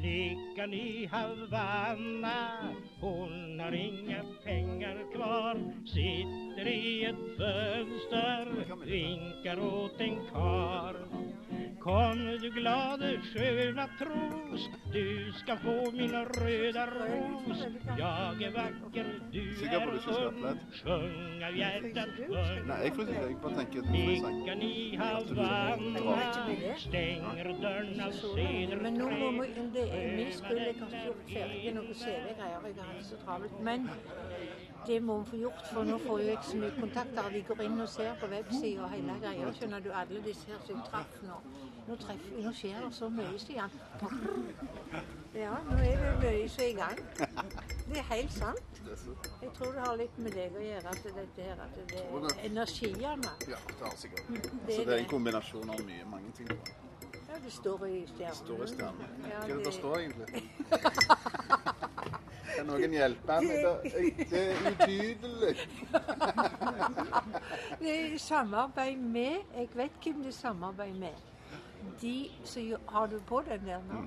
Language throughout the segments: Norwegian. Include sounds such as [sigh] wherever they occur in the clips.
Flickan i Havanna, hon har inga pengar kvar. Sitter i ett fönster, vinkar åt en kar Kom du glade sköna tros, du ska få min röda ros Jag är vacker, du er är ung? Sjung av hjärtat sjung Nei, jeg fryser ikke. Jeg bare tenker at du sang. I Havanna stänger dörren av Men nå må vi, cederträ det. Jeg har ikke gjort ferdig noe CV-greier. Jeg har det så travelt. Men det må vi få gjort, for nå får jeg så mye kontakter. Vi går inn og ser på websida og hele greia. Skjønner du, alle disse her som traff nå. Nå, treffer, nå skjer det så mye, Stian. Ja, nå er det mye som er i gang. Det er helt sant. Det Jeg tror det har litt med deg å gjøre, at dette her, at det er energiene. Ja, det har sikkert. Det Så er det er en kombinasjon av mye, mange ting. Ja, det står i stjernen. Står i stjernen. Hva er det det- står egentlig? [laughs] Kan noen hjelpe meg? Det det er utydelig. [laughs] Det er samarbeid med Jeg vet hvem det er samarbeid med. De som Har du på den der nå?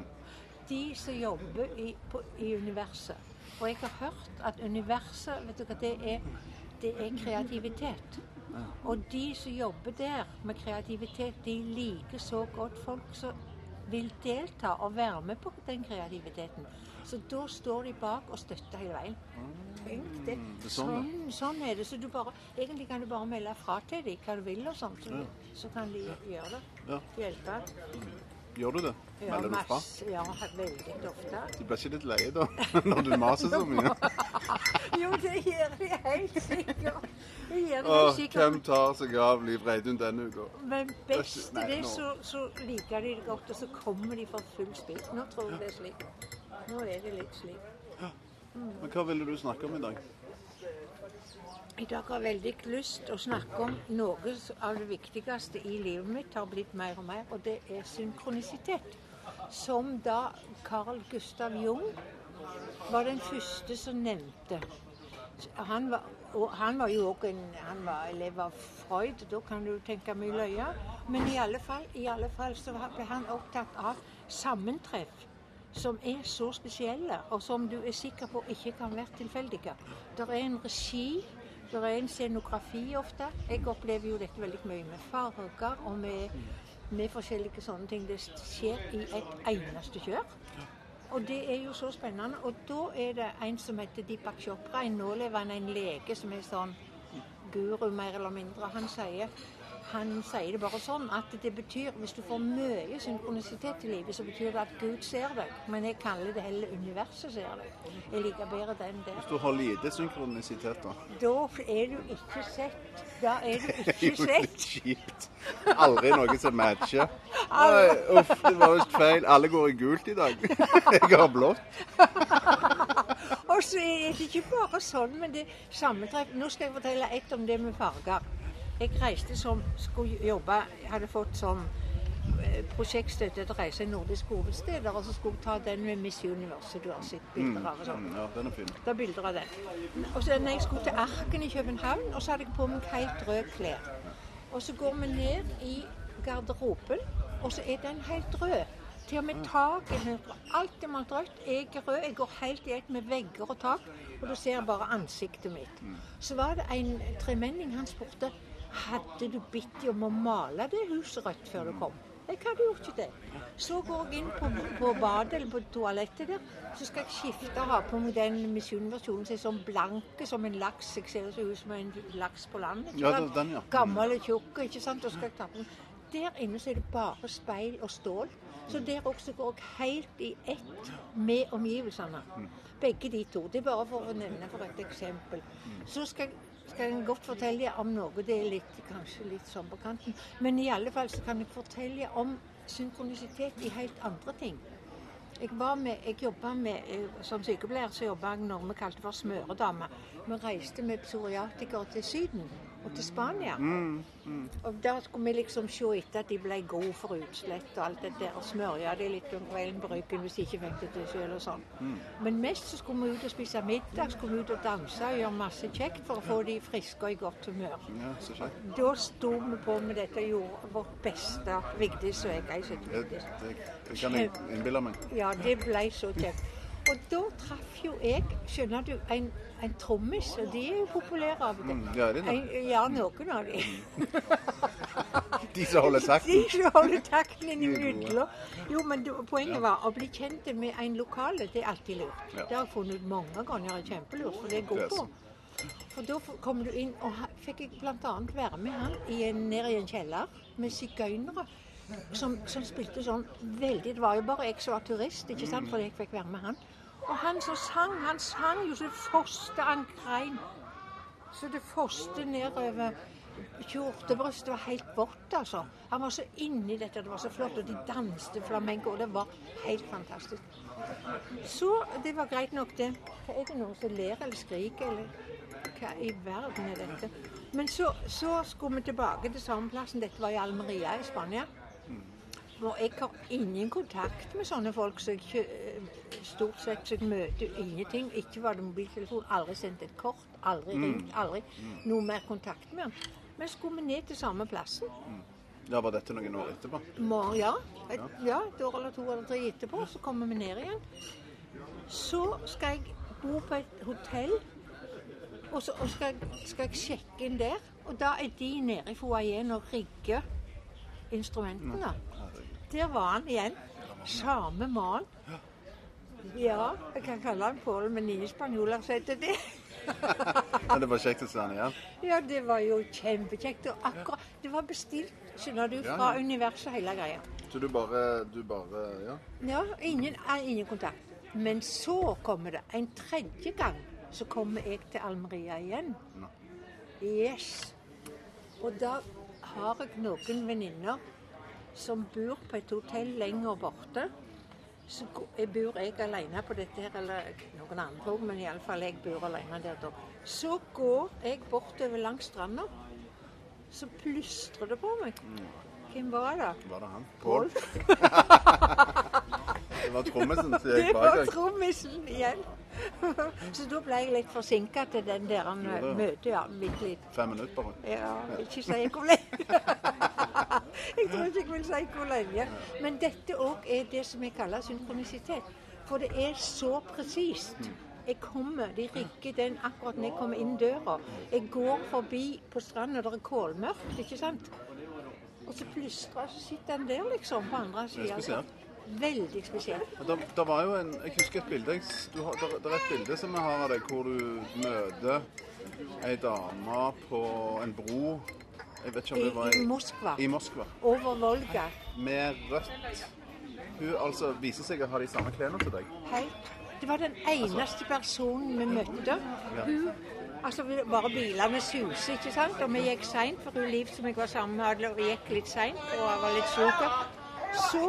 De som jobber i, på, i universet. Og jeg har hørt at universet vet du hva det er? Det er kreativitet. Og de som jobber der med kreativitet, de liker så godt folk som vil delta og være med på den kreativiteten. Så da står de bak og støtter hele veien. Tenk det. Det sånn, Sånn, sånn er det. Så du bare, egentlig kan du bare melde fra til dem hva du vil, og sånt, så, så kan de gjøre det. Hjelpe. Gjør du det? Melder du fra? ja, veldig ofte. De blir ikke litt leie da, [laughs] når du maser så mye? [laughs] Jo, det gjør de helt sikkert. Det gjør de Åh, helt sikkert. hvem tar seg av Liv Reidun denne uka? Men best er det, så, så liker de det godt, og så kommer de for full spill. Nå tror jeg det er slik. Nå er det litt slik. Men hva ville du snakke om i dag? I dag har jeg veldig lyst til å snakke om noe av det viktigste i livet mitt har blitt mer og mer, og det er synkronisitet. Som da Carl Gustav Jung var den første som nevnte. Han var, han var jo òg en han var elev av Freud, da kan du tenke mye løye. Men i alle fall, i alle fall så ble han opptatt av sammentreff som er så spesielle, og som du er sikker på ikke kan være tilfeldige. Det er en regi, det er en scenografi ofte. Jeg opplever jo dette veldig mye med farger og med, med forskjellige sånne ting. Det skjer i et eneste kjør. Og det er jo så spennende. Og da er det en som heter Deepak Chopra, en nålevende en lege som er sånn guru mer eller mindre. Han sier, han sier det bare sånn at det betyr hvis du får mye synkronisitet i livet, så betyr det at Gud ser deg. Men jeg kaller det heller universet ser deg. Jeg liker bedre den der. Hvis du har lite synkronisitet, da? Da er du ikke sett. Da er du [laughs] Det er jo litt kjipt. Aldri noe som matcher. [laughs] Nei, uff, det var visst feil. Alle går i gult i dag. [laughs] Jeg har blått. Og så er det ikke bare sånn, men det sammentreff. Nå skal jeg fortelle ett om det med farger. Jeg reiste som skulle jobbe, jeg hadde fått sånn prosjektstøtte til å reise i nordiske hovedsteder, og så skulle jeg ta den med Miss Universe. Du har sett bilder av sånn. Mm, Ja, den er fin. Er bilder av den. Og så når jeg skulle til Arken i København, og så hadde jeg på meg helt rød klær. Og så går vi ned i garderoben, og så er den helt rød. Til og med taket er rødt. Alt er malt rødt. Jeg er rød. Jeg går helt i ett med vegger og tak, og du ser bare ansiktet mitt. Så var det en tremenning han spurte hadde du bedt dem om å male det huset rødt før du kom. Jeg hadde gjort ikke det. Så går jeg inn på, på badet eller på toalettet der, så skal jeg skifte og ha på meg den misjonversjonen som er sånn blanke som en laks. Jeg ser ut som en laks på land. ikke Ja, den, ja. Gammel og tjukk, ikke sant. Og skal jeg ta på meg. Der inne så er det bare speil og stål. Så der også går jeg helt i ett med omgivelsene. Begge de to. Det er bare for å nevne for et eksempel. Så skal jeg skal jeg godt fortelle om noe. Det er litt, kanskje litt sånn på kanten. Men i alle fall så kan jeg fortelle om synkronisitet i helt andre ting. Jeg var med, jeg med, eh, Som sykepleier så jobba jeg når vi kalte for smøredame. Vi reiste med psoriatikere til Syden. Og til Spania. Mm, mm. Og da skulle vi liksom se etter at de ble gode for utslett og alt det der. Og smørja de litt om kvelden på ryggen hvis de ikke fikk det til sjøl og sånn. Mm. Men mest så skulle vi ut og spise middag, skulle vi ut og danse og gjøre masse kjekt for å få de friske og i godt humør. Ja, så kjekt. Da sto vi på med dette og gjorde vårt beste. Vigdis og jeg. jeg Det, det, det kan jeg innbille meg. Ja, det ble så kjekt. Og da traff jo jeg, skjønner du, en, en trommis, og de er jo populære av og til. Mm, ja, er det det? Ja, noen av de. [laughs] De som holder [laughs] takten. De som holder takten innimellom. Jo, men det- poenget var å bli kjent med en lokale, det er alltid lurt. Ja. Det har jeg funnet ut mange ganger er kjempelurt, for det er godt god på. For da kom du inn, og fikk jeg bl.a. være med han i en, nede i en kjeller med sigøynere. Som, som spilte sånn veldig Det var jo bare jeg som var turist, ikke sant, fordi jeg fikk være med han. Og han som sang, han sang jo så det foste han grein. Så det foste nedover kjortebrystet var helt vått, altså. Han var så inni dette, det var så flott, og de danste flamenco, og det var helt fantastisk. Så det var greit nok, det. Hva er det noen som ler eller skriker, eller hva i verden er dette? Men så, så skulle vi tilbake til samme plassen. Dette var i Almeria i Spania. Og jeg har ingen kontakt med sånne folk som jeg kjø- stort sett så jeg møter ingenting. Ikke var det mobiltelefon, aldri sendt et kort, aldri ringt, aldri noe mer kontakt med han. Men skulle vi ned til samme plassen? Ja, Var dette noen år etterpå? Må, ja, et, ja, et år eller to eller tre etterpå, så kommer vi ned igjen. Så skal jeg bo på et hotell, og så og skal, skal jeg sjekke inn der. Og da er de nede i foajeen og rigger instrumentene. Der var han igjen. Samme mann. Ja, jeg kan kalle han Pål, men ingen spanjoler heter det. [laughs] Men det var kjekt å se han igjen. Ja, det var jo kjempekjekt. Og akkurat Det var bestilt, skjønner du, fra universet hele greia. Så du bare, du bare Ja. Ja, ingen, eh, ingen kontakt. Men så kommer det en tredje gang. Så kommer jeg til Almeria igjen. Yes. Og da har jeg noen venninner som bor på et hotell lenger borte. Så jeg bor jeg alene på dette her, eller noen andre òg, men iallfall jeg bor alene der da. Så går jeg bortover langs stranda. Så plystrer det på meg. Hvem var det? Var det han? Pål? [laughs] [laughs] Det var trommisen som Det gikk bak var deg. trommisen igjen. Så da ble jeg litt forsinka til den der Ja, møtet, ja. Bitte litt. Fem minutter bare. Ja, ikke si hvor lenge. [laughs] jeg tror ikke jeg vil si hvor lenge. Men dette òg er det som jeg kaller synkronisitet. For det er så presist. Jeg kommer, De rigger den akkurat når jeg kommer inn døra. Jeg går forbi på stranda, det er kålmørkt, ikke sant? Og så plystrer jeg, så sitter han der liksom på andre sida. Veldig spesielt. Det, det var jo en, Jeg husker et bilde du har, det, det er et bilde som vi har av deg hvor du møter ei dame på en bro Jeg vet ikke om I, det var I Moskva. i Moskva. Over Volga. Med rødt. Hun altså viser seg å ha de samme klærne til deg. Helt. Det var den eneste personen vi møtte. Hun, altså Bare bilene suser, ikke sant? Og vi gikk seint, for hun Liv som jeg var sammen med, gikk litt seint, og jeg var litt sjuk. Så,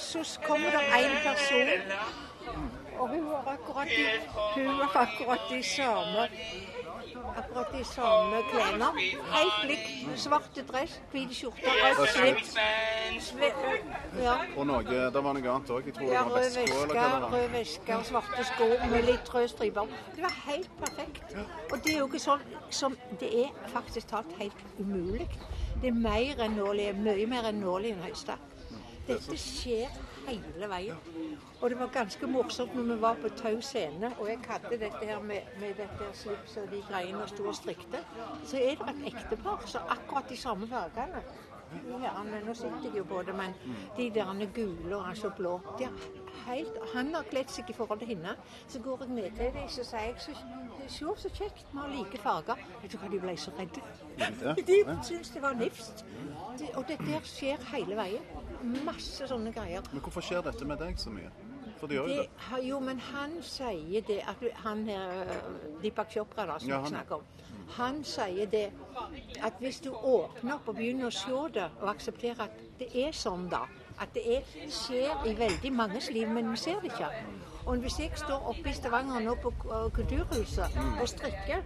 så kommer det en person, og hun har akkurat de, hun har akkurat de samme Akkurat de samme klærne. Helt likt. Svarte dress, hvit skjorte, rødt slips. Ja. Og noe, det var noe annet òg. Ja, rød veske rød veske og svarte sko med litt røde striper. Det var helt perfekt. Og det er jo ikke sånn som Det er faktisk talt helt umulig. Det er mer enn nålig, mye mer enn nålig enn høyeste. Dette skjer hele veien. Og det var ganske morsomt når vi var på Tau scene, og jeg hadde dette her med, med dette slipset og de greiene og sto og strikte. Så er det et ektepar som har akkurat de samme fargene. Ja, men nå sitter jeg jo på det, men de der er gule og altså blå de er helt, Han har kledd seg i forhold til henne. Så går jeg ned til dem så sier jeg så, Se så kjekt, vi har like farger. Vet du hva, de ble så redde. [laughs] De syntes det var nifst. Og det der skjer hele veien. Masse sånne greier. Men hvorfor skjer dette med deg så mye? For de gjør jo Det, det. jo, men han sier det at Han her, øh, Deepak Chopra, da, som Ja, snakker om. Han sier det at hvis du åpner opp og begynner å se det, og aksepterer at det er sånn, da At det er, skjer i veldig manges liv, men vi ser det ikke. Og hvis jeg står oppe i Stavanger nå på Kulturhuset og strikker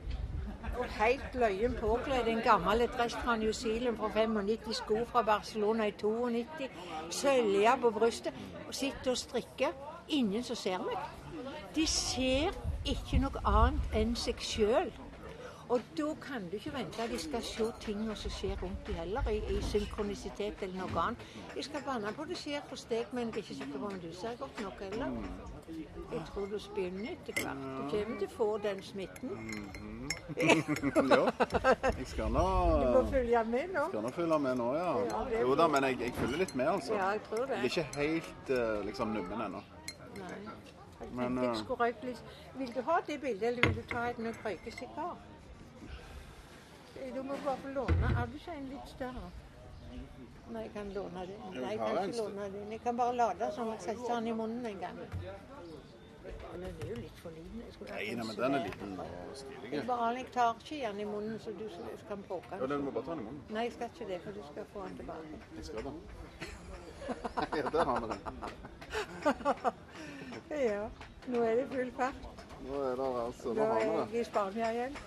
og helt løyen påkledd. En gammel dress fra New Zealand fra 95, sko fra Barcelona i 92, sølje på brystet. Og sitter og strikker. Ingen som ser meg. De ser ikke noe annet enn seg sjøl. Og da kan du ikke vente at de skal se tingene som skjer rundt dem heller, i, i synkronisitet eller noe annet. Jeg skal banne på det skjer hos deg, men jeg er ikke sikker på om du ser godt nok heller. Jeg tror du begynner etter hvert. Du kommer til å få den smitten. [laughs] Jo. Jeg skal nå Du må følge med nå. skal nå følge med nå, ja. Ja, Jo da, men jeg, jeg følger litt med, altså. Ja, jeg tror det. Jeg er ikke helt eh, liksom nummen ennå. Men, jeg eh, skulle røyke litt. Vil du ha det bildet, eller vil du ta et med røykesigar? Du må bare få låne. Har du ikke en litt større? Nei, jeg kan låne den. Nei, jeg kan ikke låne den. Jeg kan bare lade sånn at jeg setter den i munnen en gang. Den er jo litt for liten. Nei, nei, men den er liten og stilig. Jeg bare jeg tar ikke den i munnen, så du kan kan den. Ja, den. må bare ta den i munnen. Nei, jeg skal ikke det, for du skal få den tilbake. Jeg skal da. [laughs] ja, der har vi den. [laughs] Nå er det full fart. Nå er det altså Nå har er vi det. i Spania igjen. [laughs]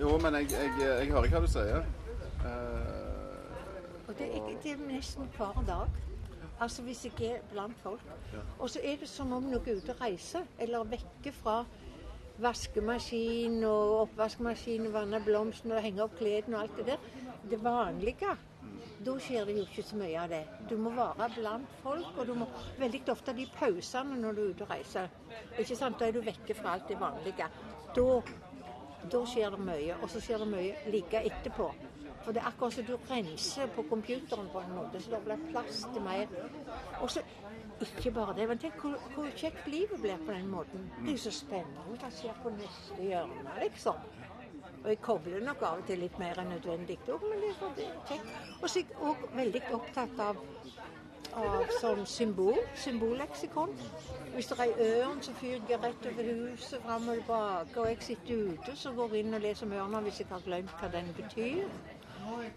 Jo, men jeg, jeg, jeg hører hva du sier. Eh, Og det er, det er nesten hver dag. Altså hvis jeg er blant folk. Og så er det som om noe er ute og reiser, eller vekke fra vaskemaskin og oppvaskmaskin og vanne blomstene og henge opp klærne og alt det der. Det vanlige. Da skjer det jo ikke så mye av det. Du må være blant folk, og du må veldig ofte de pausene når du er ute og reiser. Ikke sant? Da er du vekke fra alt det vanlige. Da da skjer det mye, og så skjer det mye like etterpå. For det er akkurat som du renser på computeren på en måte, så det blir plass til mer. Og så ikke bare det, men tenk hvor, hvor kjekt livet blir på den måten. Det er jo så spennende hva skjer på neste hjørne, liksom. Og jeg kobler nok av og til litt mer enn nødvendig men det er kjekt. Og så er jeg òg veldig opptatt av av sånn symbol, symbolleksikon. Hvis det er ei ørn som fyker rett over huset fram og tilbake, og jeg sitter ute, så går jeg inn og leser om ørna hvis jeg har glemt hva den betyr.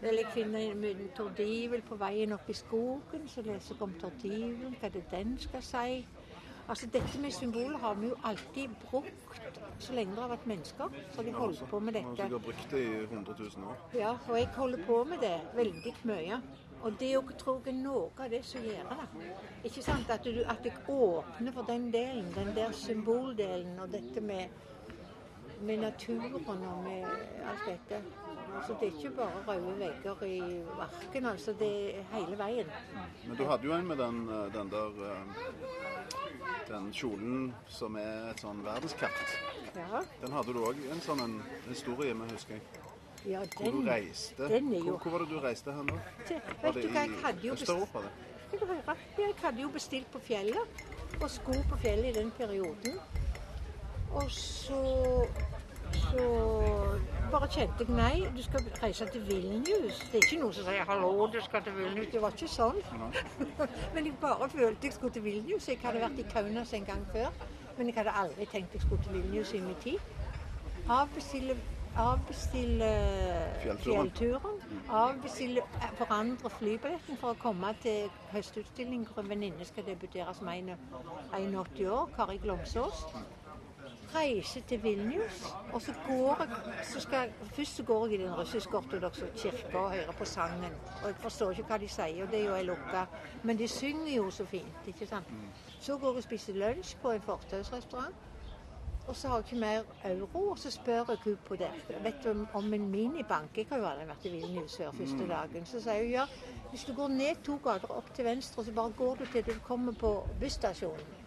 Eller jeg finner en tordivel på veien opp i skogen, så leser jeg om tordivelen, hva det den skal si. Altså Dette med symboler har vi jo alltid brukt så lenge det har vært mennesker. Så har de holdt på med dette. Vi har brukt det i 100 000 år. Ja, og jeg holder på med det veldig mye. Og det òg tror jeg er noe av det som gjør det. Ikke sant at, du, at jeg åpner for den delen, den der symboldelen og dette med, med naturen og med alt dette. Så det er ikke bare røde vegger i verken, altså. Det er hele veien. Men du hadde jo en med den, den der eh, Den kjolen som er et sånn verdenskart. Ja, Den hadde du òg en sånn en historie med, husker jeg. ja Hvor den du reiste. den er jo- hvor, hvor var det du reiste hen da? Var Vet det i Øst-Europa? Jeg hadde jo bestilt på fjellet, og sko på fjellet i den perioden. Og så så bare kjente jeg nei, du skal reise til Vilnius. Det er ikke noen som sier 'hallo, du skal til Vilnius'. Det var ikke sånn. [laughs] Men jeg bare følte jeg skulle til Vilnius. Jeg hadde vært i Kaunas en gang før, men jeg hadde aldri tenkt jeg skulle til Vilnius i min tid. Avbestille, avbestille Fjellturen. Avbestille, forandre flybilletten for å komme til høstutstillingen hvor en venninne skal debutere som 81 år, Kari Glomsås. Reise til Vilnius, og så går jeg så skal, Først så går jeg i den russisk-ortodokse kirka og hører på sangen. Og jeg forstår ikke hva de sier, og det er jo ei lukka. Men de synger jo så fint, ikke sant. Så går jeg og spiser lunsj på en fortausrestaurant. Og så har jeg ikke mer euro, og så spør jeg henne på det. Vet du om- om en minibank? Jeg har jo aldri vært i Vilnius før første dagen. Så sier hun ja, hvis du går ned to gater opp til venstre, så bare går du til du kommer på busstasjonen.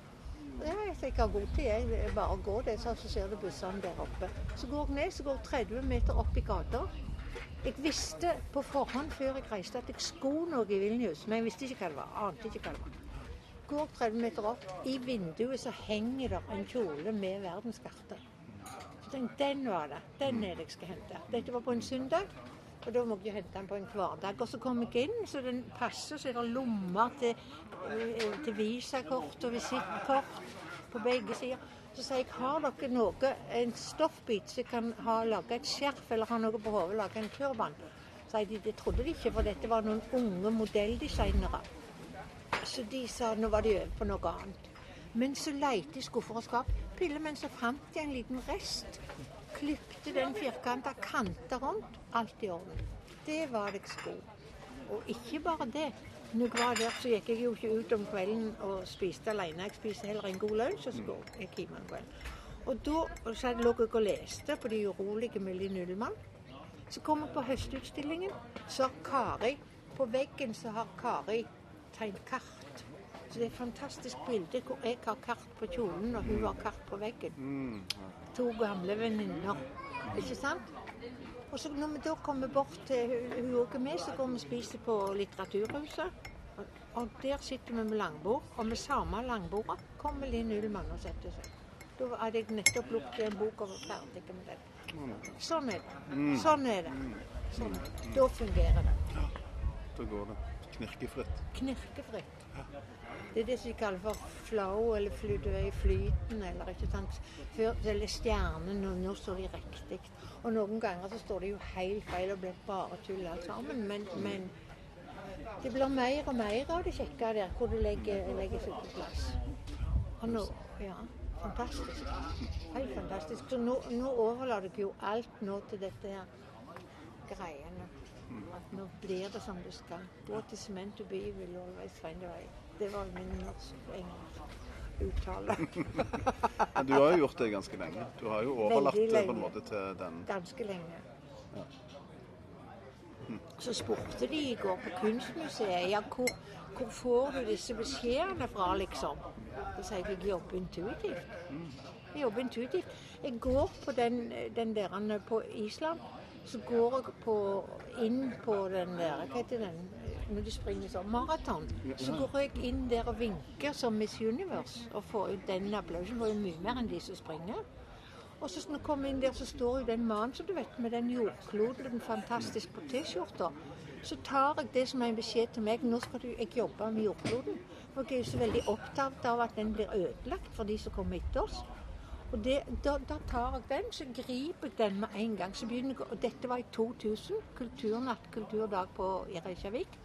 Ja, vet ikke, jeg har god tid. Jeg bare går det, så ser du bussene der oppe. Så går jeg ned, så går jeg 30 meter opp i gata. Jeg visste på forhånd før jeg reiste at jeg skulle noe i Vilnius, men jeg visste ikke hva det var. Ante ikke hva det var. Går 30 meter opp, i vinduet så henger det en kjole med verdenskartet. Tenkte den var det. Den er det jeg skal hente. Dette var på en søndag. Og da må jeg jo hente den på en hverdag. Og så kom jeg inn, så den passer. Så er det lommer til, eh, til visakort og visittkort på begge sider. Så sier jeg har dere noe, en stoffbit som kan ha, lage et skjerf eller ha noe på hodet, lage en turban. Så de, det trodde de ikke, for dette var noen unge modelldesignere. Så de sa nå var de over på noe annet. Men så leite i skuffer og skap. pille, men så fant jeg en liten rest. Klipte den firkanta kanter rundt. Alt i orden. Det var det jeg skulle. Og ikke bare det. Når jeg var der, så gikk jeg jo ikke ut om kvelden og spiste alene. Jeg spiste heller en god lunsj, og så går jeg hjem om kvelden. Og da så lå jeg og leste på De urolige med Nullmann. Så kom jeg på høstutstillingen. Så har Kari På veggen så har Kari tegnet kart. Så det er et fantastisk bilde hvor jeg har kart på kjolen, og hun har kart på veggen. Mm. To gamle venninner. Ikke sant? Og så når vi da kommer bort til hun- er òg er med, så går vi og spiser på Litteraturhuset. Og, der sitter vi med langbord, og med samme langbordet kommer Linn Ullmann og setter seg. Da hadde jeg nettopp lukket en bok og var ferdig med den. Sånn er det. Sånn er det. Sånn. Da fungerer det. Ja, Da går det knirkefritt. Knirkefritt. Det er det som de kaller for flow, eller fly, er i flyten, eller ikke sant. Før, eller stjernen, og nå står de riktig. Og noen ganger så står det jo helt feil og blir bare tull sammen. Men, men det blir mer og mer av det kjekke der, hvor det legger, legger seg på plass. Og nå, ja, fantastisk. Helt fantastisk. Så nå, nå overlater jeg jo alt nå til dette her greiene. Nå blir det som det skal. What is meant to be will always find a way. Det var min norsk-engelsk uttale. Men [laughs] du har jo gjort det ganske lenge. Du har jo overlatt det på en måte til den Ganske lenge. Så spurte de i går på Kunstmuseet ja, hvor, hvor får du disse beskjedene fra, liksom. Så sier jeg jeg jobber intuitivt. Jeg jobber intuitivt. Jeg går på den, den der på Island. Så går jeg på, inn på den der Hva heter den når de springer sånn? Maraton. Så går jeg inn der og vinker som Miss Universe og får ut den applausen. Får jo mye mer enn de som springer. Og så når jeg kommer inn der, så står jo den mannen som du vet, med den jordkloden, den fantastisk på T-skjorta. Så tar jeg det som er en beskjed til meg. Nå skal du, jeg jobbe med jordkloden. For jeg er jo så veldig opptatt av at den blir ødelagt for de som kommer etter oss. Og det, da, da tar jeg den, så griper jeg den med en gang. Så begynner jeg, og dette var i 2000. Kulturnatt, kulturdag på, i Reykjavik.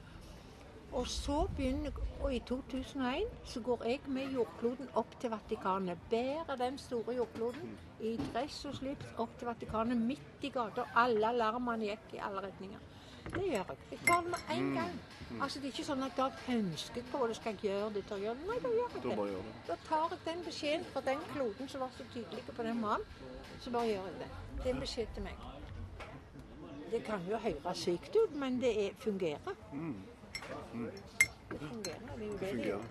Og så begynner jeg, Og i 2001 så går jeg med jordkloden opp til Vatikanet. Bærer den store jordkloden i dress og slips opp til Vatikanet midt i gata. Alle alarmene gikk i alle retninger. Det gjør jeg. Jeg tar den med en gang. Altså Det er ikke sånn at jeg har ønsket på det, skal jeg gjøre det å gjøre det. Nei, da gjør jeg det. gjør det. Da tar jeg den beskjeden fra den kloden som var så tydelig på den mannen, så bare gjør jeg det. Det er en beskjed til meg. Det kan jo høres sykt ut, men det er, fungerer. Det fungerer. Det er jo det det gjør.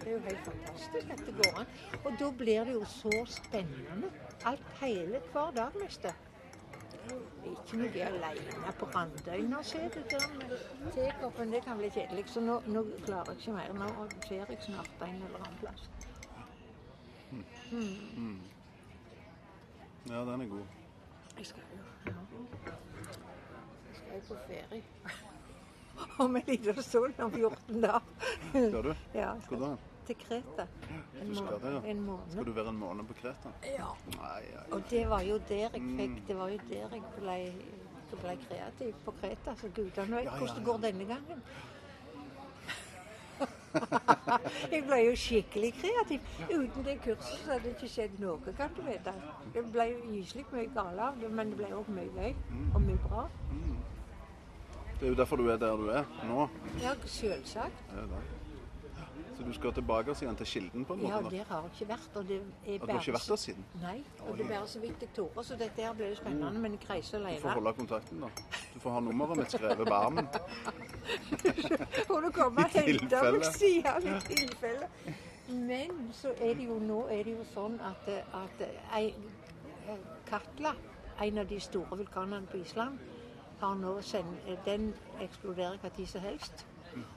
Det er jo helt fantastisk at det går an. Og da blir det jo så spennende. Alt hele hver dag meste. Ikke noe alene på Randøyna å se det der med tekoppen. Det kan bli kjedelig. Så nå, nå klarer jeg ikke mer. Nå ser jeg snart en eller annen plass. Ja, den er god. Jeg skal jo ja. Jeg skal jo på ferie. [laughs] Om en liten stund, om 14 dager. Skal du? Ja, Skal Hvor da? til Kreta. En, Du skal det, ja. en Skal du være en måned på Kreta? Ja. Nei, ja. Og det var jo der jeg Mm. fikk Det var jo der jeg ble, jeg ble kreativ på Kreta. Så gudene vet hvordan det går denne gangen. [laughs] jeg ble jo skikkelig kreativ. Uten det kurset så hadde det ikke skjedd noe, kan du vite. Det ble jo gyselig mye galt av det, men det ble òg mye gøy Mm. og mye bra. Det er jo derfor du er der du er nå. Ja, selvsagt. Det er det. Så du skal tilbake igjen til Kilden på en måte? Ja, der har jeg ikke vært. Og det er bare... du har ikke vært der siden? Nei, og det er bare så vidt jeg torde, så dette her blir spennende. Men jeg reiser Du får holde kontakten, da. Du får ha nummeret mitt skrevet på armen. [laughs] Får du komme og hente meg, sier han i tilfelle. Men så er det jo nå er det jo sånn at, at ei, Katla, en av de store vulkanene på Island, har nå sendt, den eksploderer tid som helst.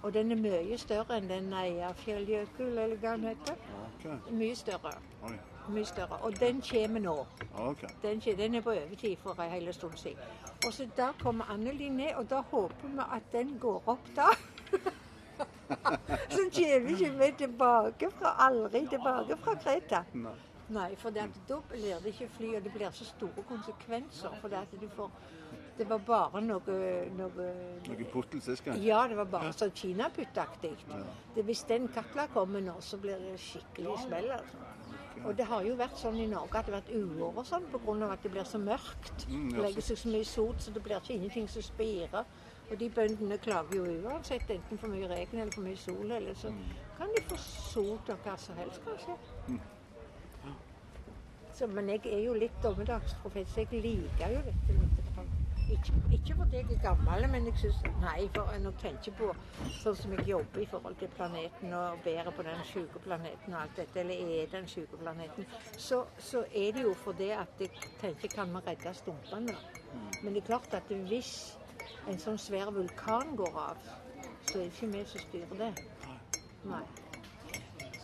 Og den er mye større enn den Eyjafjallajökull, eller hva den heter. Okay. Mye større. Oi. Mye større. Og den kommer nå. Okay. Den, kommer, den er på overtid for en hel stund siden. Og så da kommer Anneli ned, og da håper vi at den går opp da. [laughs] så kommer ikke vi tilbake fra, aldri tilbake fra Kreta. Nei. Nei, for da blir det ikke fly, og det blir så store konsekvenser. For det at du får Det var bare noe, noe Noe puttel sist gang? Ja, det var bare sånn kinaputtaktig. Ja. Hvis den katla kommer nå, så blir det skikkelig smell. altså. Og det har jo vært sånn i Norge at det har vært uår og sånn pga. at det blir så mørkt. Mm, Det legger seg så mye sot, så det blir ikke ingenting som spirer. Og de bøndene klager jo uansett, enten for mye regn eller for mye sol. Eller så kan de få sot og hva som helst, kanskje. Så, men jeg er jo litt dommedagsprofet, så jeg liker jo dette litt. Ikke, ikke fordi jeg er gammel, men jeg synes, nei, for når jeg tenker på sånn som jeg jobber i forhold til planeten og bærer på den syke planeten og alt dette, eller er den syke planeten, så, så er det jo fordi at jeg tenker kan vi redde stumpene? Men det er klart at hvis en sånn svær vulkan går av, så er det ikke vi som styrer det. Nei.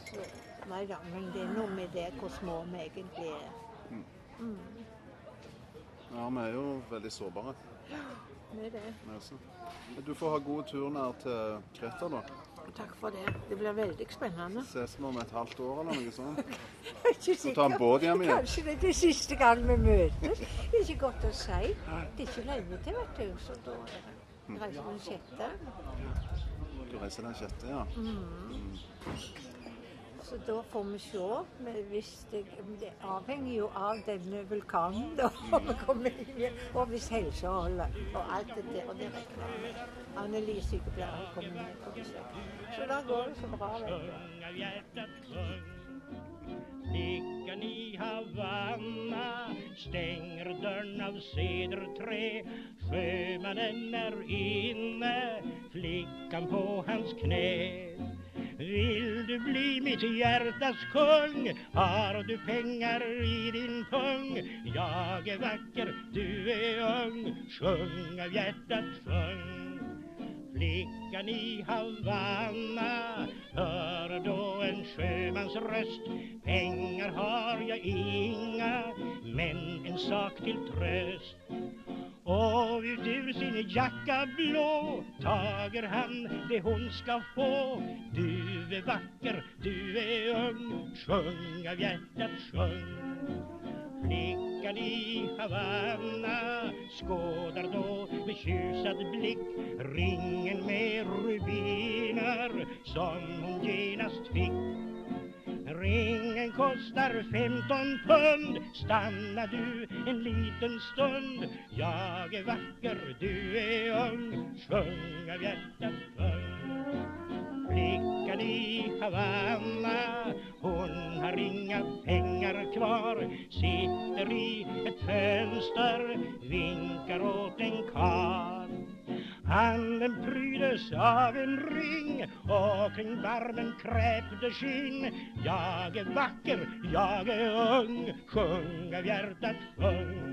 Så, nei da, men det er noe med det hvor små vi egentlig er. Ja, vi er jo veldig sårbare. Ja, [gasps] Det er det. Du får ha god tur ned til Kreta, da. Takk for det. Det blir veldig spennende. Ses vi om et halvt år eller noe sånt. [laughs] Ikke Så ta en båt hjem igjen. Kanskje det er det siste gang vi møtes. Det er ikke godt å si. Det er ikke lenge til, vet du. Så da reiser vi den sjette. Du reiser den sjette, ja. Så da får vi se. Men det, det avhenger jo av denne vulkanen, da. [laughs] Vi kommer inn. Og hvis helsa holder. Og alt det der. Og det regner. Anneli sykepleier kommer ned på besøk. Så da går det så bra. vet i Havanna stenger døren av sedertre. Sjømannen er inne, flikkan på hans knä Vill du bli mitt hjertas kung? Har du pengar i din pung? Jag är vacker, du är ung Sjung av hjärtat sjung Flickan i Havanna hör då en sjömans röst Pengar har jag inga, men en sak till tröst och ut ur sin jacka blå tager han det hon ska få Du är vacker, du är ung, sjung av hjärtat sjung Flickan i Havanna skådar då med tjusad blick ringen med rubiner som hon genast fick. Ringen kostar 15 pund, stanna du en liten stund. Jag är vacker, du är ung, sjung av hjärtat sjung. Flickan i Havanna, hon har inga pengar kvar Sitter i ett fönster, vinkar åt en karl Handen prydes av en ring och kring barmen kräpte skinn. Jag är vacker, jag är ung, sjung av hjärtat sjung